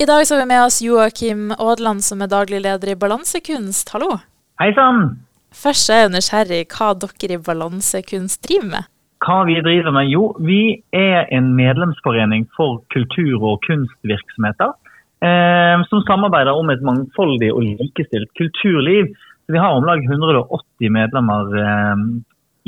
I dag så har vi med oss Joakim Aadland, som er daglig leder i Balansekunst. Hallo. Hei sann. Først er jeg nysgjerrig hva dere i Balansekunst driver med? Hva vi driver med? Jo, vi er en medlemsforening for kultur- og kunstvirksomheter. Eh, som samarbeider om et mangfoldig og likestilt kulturliv. Så vi har om lag 180 medlemmer eh,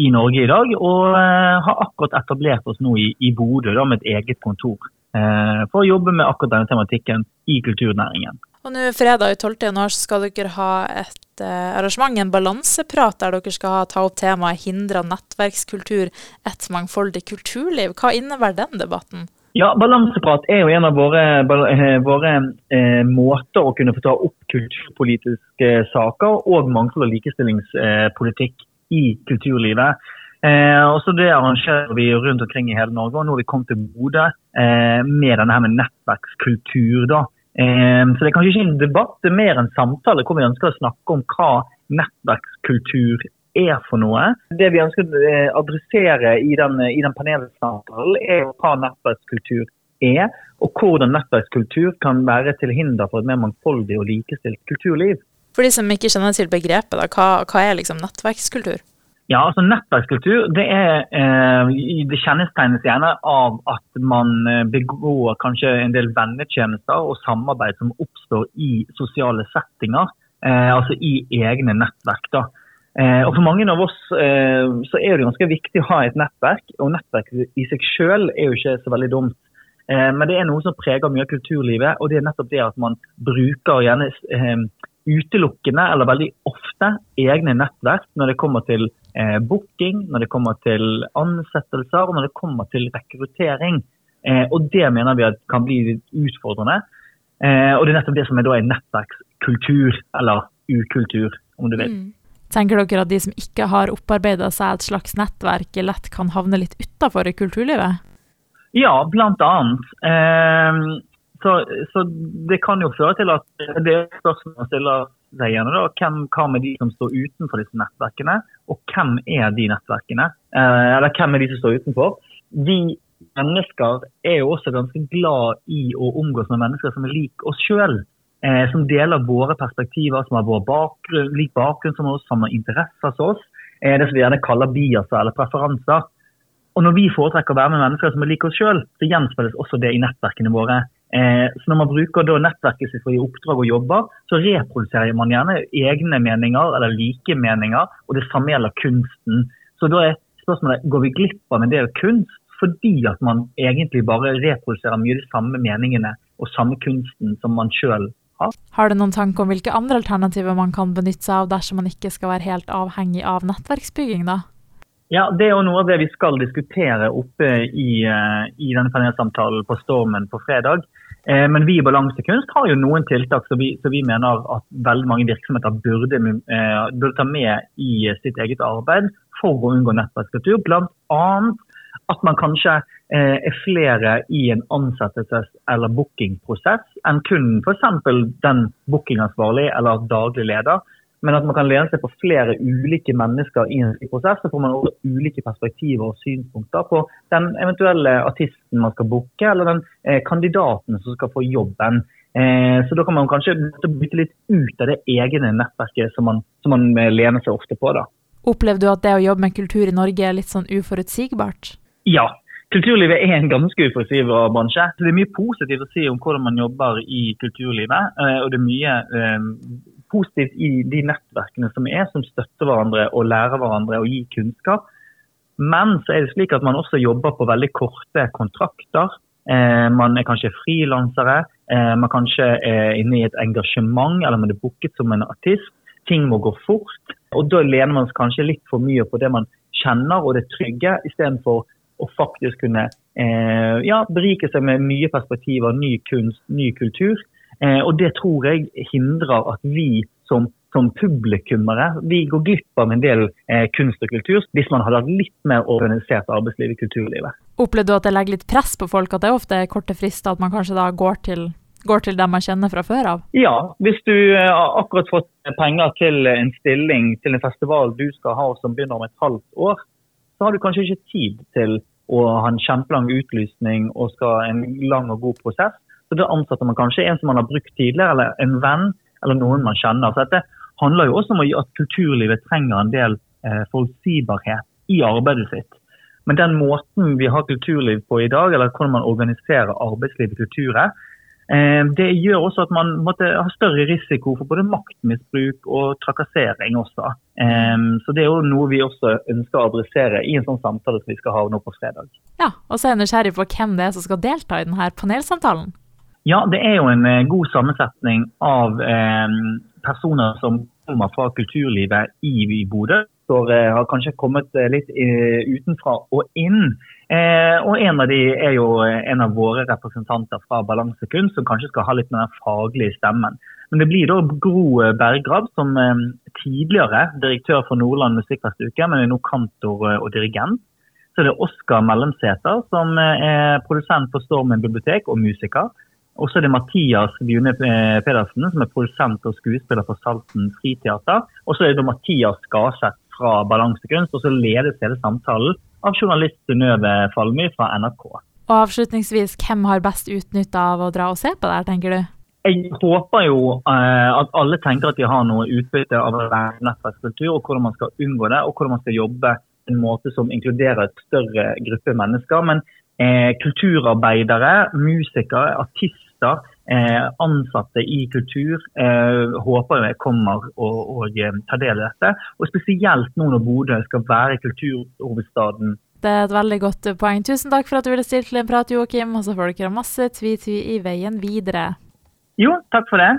i Norge i dag, og eh, har akkurat etablert oss nå i, i Bodø med et eget kontor. Eh, for å jobbe med akkurat denne tematikken i kulturnæringen. Og nå Fredag 12. januar skal dere ha et eh, arrangement, en balanseprat, der dere skal ta opp temaet 'Hindra nettverkskultur et mangfoldig kulturliv'. Hva innebærer den debatten? Ja, Balanseprat er jo en av våre, eh, våre eh, måter å kunne få ta opp kulturpolitiske saker og mangfold- og likestillingspolitikk i kulturlivet. Eh, og så Det arrangerer vi rundt omkring i hele Norge. og Nå har vi kommet til Bodø eh, med denne her med nettverkskultur. da. Eh, så Det er kanskje ikke en debatt, det er mer en samtale hvor vi ønsker å snakke om hva nettverkskultur er for noe. Det vi ønsker å eh, adressere i den, i den panelsamtalen, er hva nettverkskultur er, og hvordan nettverkskultur kan være til hinder for et mer mangfoldig og likestilt kulturliv. For de som ikke kjenner til begrepet, da, hva, hva er liksom nettverkskultur? Ja, altså Nettverkskultur det, er, eh, det kjennetegnes gjerne av at man eh, begår kanskje en del vennetjenester og samarbeid som oppstår i sosiale settinger. Eh, altså i egne nettverk. da. Og For mange av oss så er det ganske viktig å ha et nettverk. Og nettverk i seg selv er jo ikke så veldig dumt. Men det er noe som preger mye av kulturlivet, og det er nettopp det at man bruker gjerne utelukkende eller veldig ofte egne nettverk når det kommer til eh, booking, når det kommer til ansettelser og når det kommer til rekruttering. Eh, og Det mener vi kan bli utfordrende. Eh, og Det er nettopp det som er, da en nettverkskultur, eller ukultur, om du vil. Mm. Tenker dere at de som ikke har opparbeida seg et slags nettverk, lett kan havne litt utafor kulturlivet? Ja, blant annet. Eh, så, så, det kan jo føre til at det er spørsmål man stiller seg da, hvem, Hva med de som står utenfor disse nettverkene, og hvem er de nettverkene? Eh, eller hvem er de som står utenfor? Vi mennesker er jo også ganske glad i å omgås med mennesker som er lik oss sjøl. Eh, som deler våre perspektiver, som har vår bakgrunn, lik bakgrunn som oss, som har interesser som oss. Eh, det som vi gjerne kaller biaser eller preferanser. Og når vi foretrekker å være med mennesker som er lik oss sjøl, så gjenspeiles også det i nettverkene våre. Eh, så Når man bruker nettverket sitt for å gi oppdrag og jobber, så reproduserer man gjerne egne meninger eller like meninger, og det samme gjelder kunsten. Så da er spørsmålet går vi glipp av en del kunst fordi at man egentlig bare reproduserer mye de samme meningene og samme kunsten som man sjøl har. Har du noen tanke om hvilke andre alternativer man kan benytte seg av dersom man ikke skal være helt avhengig av nettverksbygging, da? Ja, Det er jo noe av det vi skal diskutere oppe i, uh, i denne panelsamtalen på Stormen på fredag. Eh, men vi i Balansekunst har jo noen tiltak som vi, vi mener at veldig mange virksomheter burde, eh, burde, ta med i sitt eget arbeid for å unngå nettverkskultur. Bl.a. at man kanskje eh, er flere i en ansettelses- eller bookingprosess enn kun f.eks. den bookingansvarlig eller daglig leder men at man kan lene seg på flere ulike mennesker i en slik prosess. Så får man også ulike perspektiver og synspunkter på den eventuelle artisten man skal booke, eller den eh, kandidaten som skal få jobben. Eh, så da kan man kanskje bytte litt ut av det egne nettverket som man, som man eh, lener seg ofte på. da. Opplever du at det å jobbe med kultur i Norge er litt sånn uforutsigbart? Ja, Kulturlivet er en ganske uforutsigbar bransje. Så det er mye positivt å si om hvordan man jobber i kulturlivet. Eh, og det er mye positivt i de nettverkene som er, som støtter hverandre og lærer hverandre og gir kunnskap. Men så er det slik at man også jobber på veldig korte kontrakter. Eh, man er kanskje frilansere, eh, man kanskje er inne i et engasjement, eller man er booket som en artist. Ting må gå fort. Og da lener man seg kanskje litt for mye på det man kjenner og det trygge, istedenfor å faktisk kunne eh, ja, berike seg med nye perspektiver, ny kunst, ny kultur. Eh, og det tror jeg hindrer at vi som, som publikummere vi går glipp av en del eh, kunst og kultur hvis man hadde hatt litt mer organisert arbeidsliv i kulturlivet. Opplever du at det legger litt press på folk, at det ofte er korte frister, at man kanskje da går til, går til dem man kjenner fra før av? Ja, hvis du eh, har akkurat fått penger til en stilling til en festival du skal ha som begynner om et halvt år, så har du kanskje ikke tid til å ha en kjempelang utlysning og skal ha en lang og god prosess Så da ansetter man kanskje en som man har brukt tidligere, eller en venn, eller noen man kjenner. Så dette handler jo også om at kulturlivet trenger en del eh, forutsigbarhet i arbeidet sitt. Men den måten vi har kulturliv på i dag, eller hvordan man organiserer arbeidslivet i kulturet, eh, det gjør også at man måtte ha større risiko for både maktmisbruk og trakassering også. Eh, så det er jo noe vi også ønsker å adressere i en sånn samtale som vi skal ha nå på fredag. Ja, og så er jeg nysgjerrig på hvem det er som skal delta i denne panelsamtalen. Ja, det er jo en god sammensetning av personer som kommer fra kulturlivet i Bodø Som eh, har kanskje kommet eh, litt eh, utenfra og inn. Og En av de er jo en av våre representanter fra Balansekunst, som kanskje skal ha litt mer faglige stemmen. Men det blir da Gro Berggrav, som tidligere direktør for Nordland musikkfestuke, men er nå kantor og dirigent. Så det er Oskar Mellemsæter, som er produsent på Stormen bibliotek og musiker. Og så er det Mathias Bjune Pedersen, som er produsent og skuespiller for Salten Friteater. Og så er det Mathias Gaseth, fra Balansekunst, og så ledes hele samtalen av journalist Synnøve Falmy fra NRK. Og avslutningsvis, hvem har best utnytta av å dra og se på det her, tenker du? Jeg håper jo eh, at alle tenker at de har noe utbytte av nettverkskultur, og hvordan man skal unngå det, og hvordan man skal jobbe en måte som inkluderer et større gruppe mennesker. Men uh, kulturarbeidere, musikere, artister, Eh, ansatte i kultur eh, håper jeg kommer og, og eh, tar del i dette. Og spesielt nå når Bodø skal være kulturhovedstaden. Det er et veldig godt poeng. Tusen takk for at du ville stille til en prat, Joakim. Og så får dere masse tvi-tvi i veien videre. Jo, takk for det.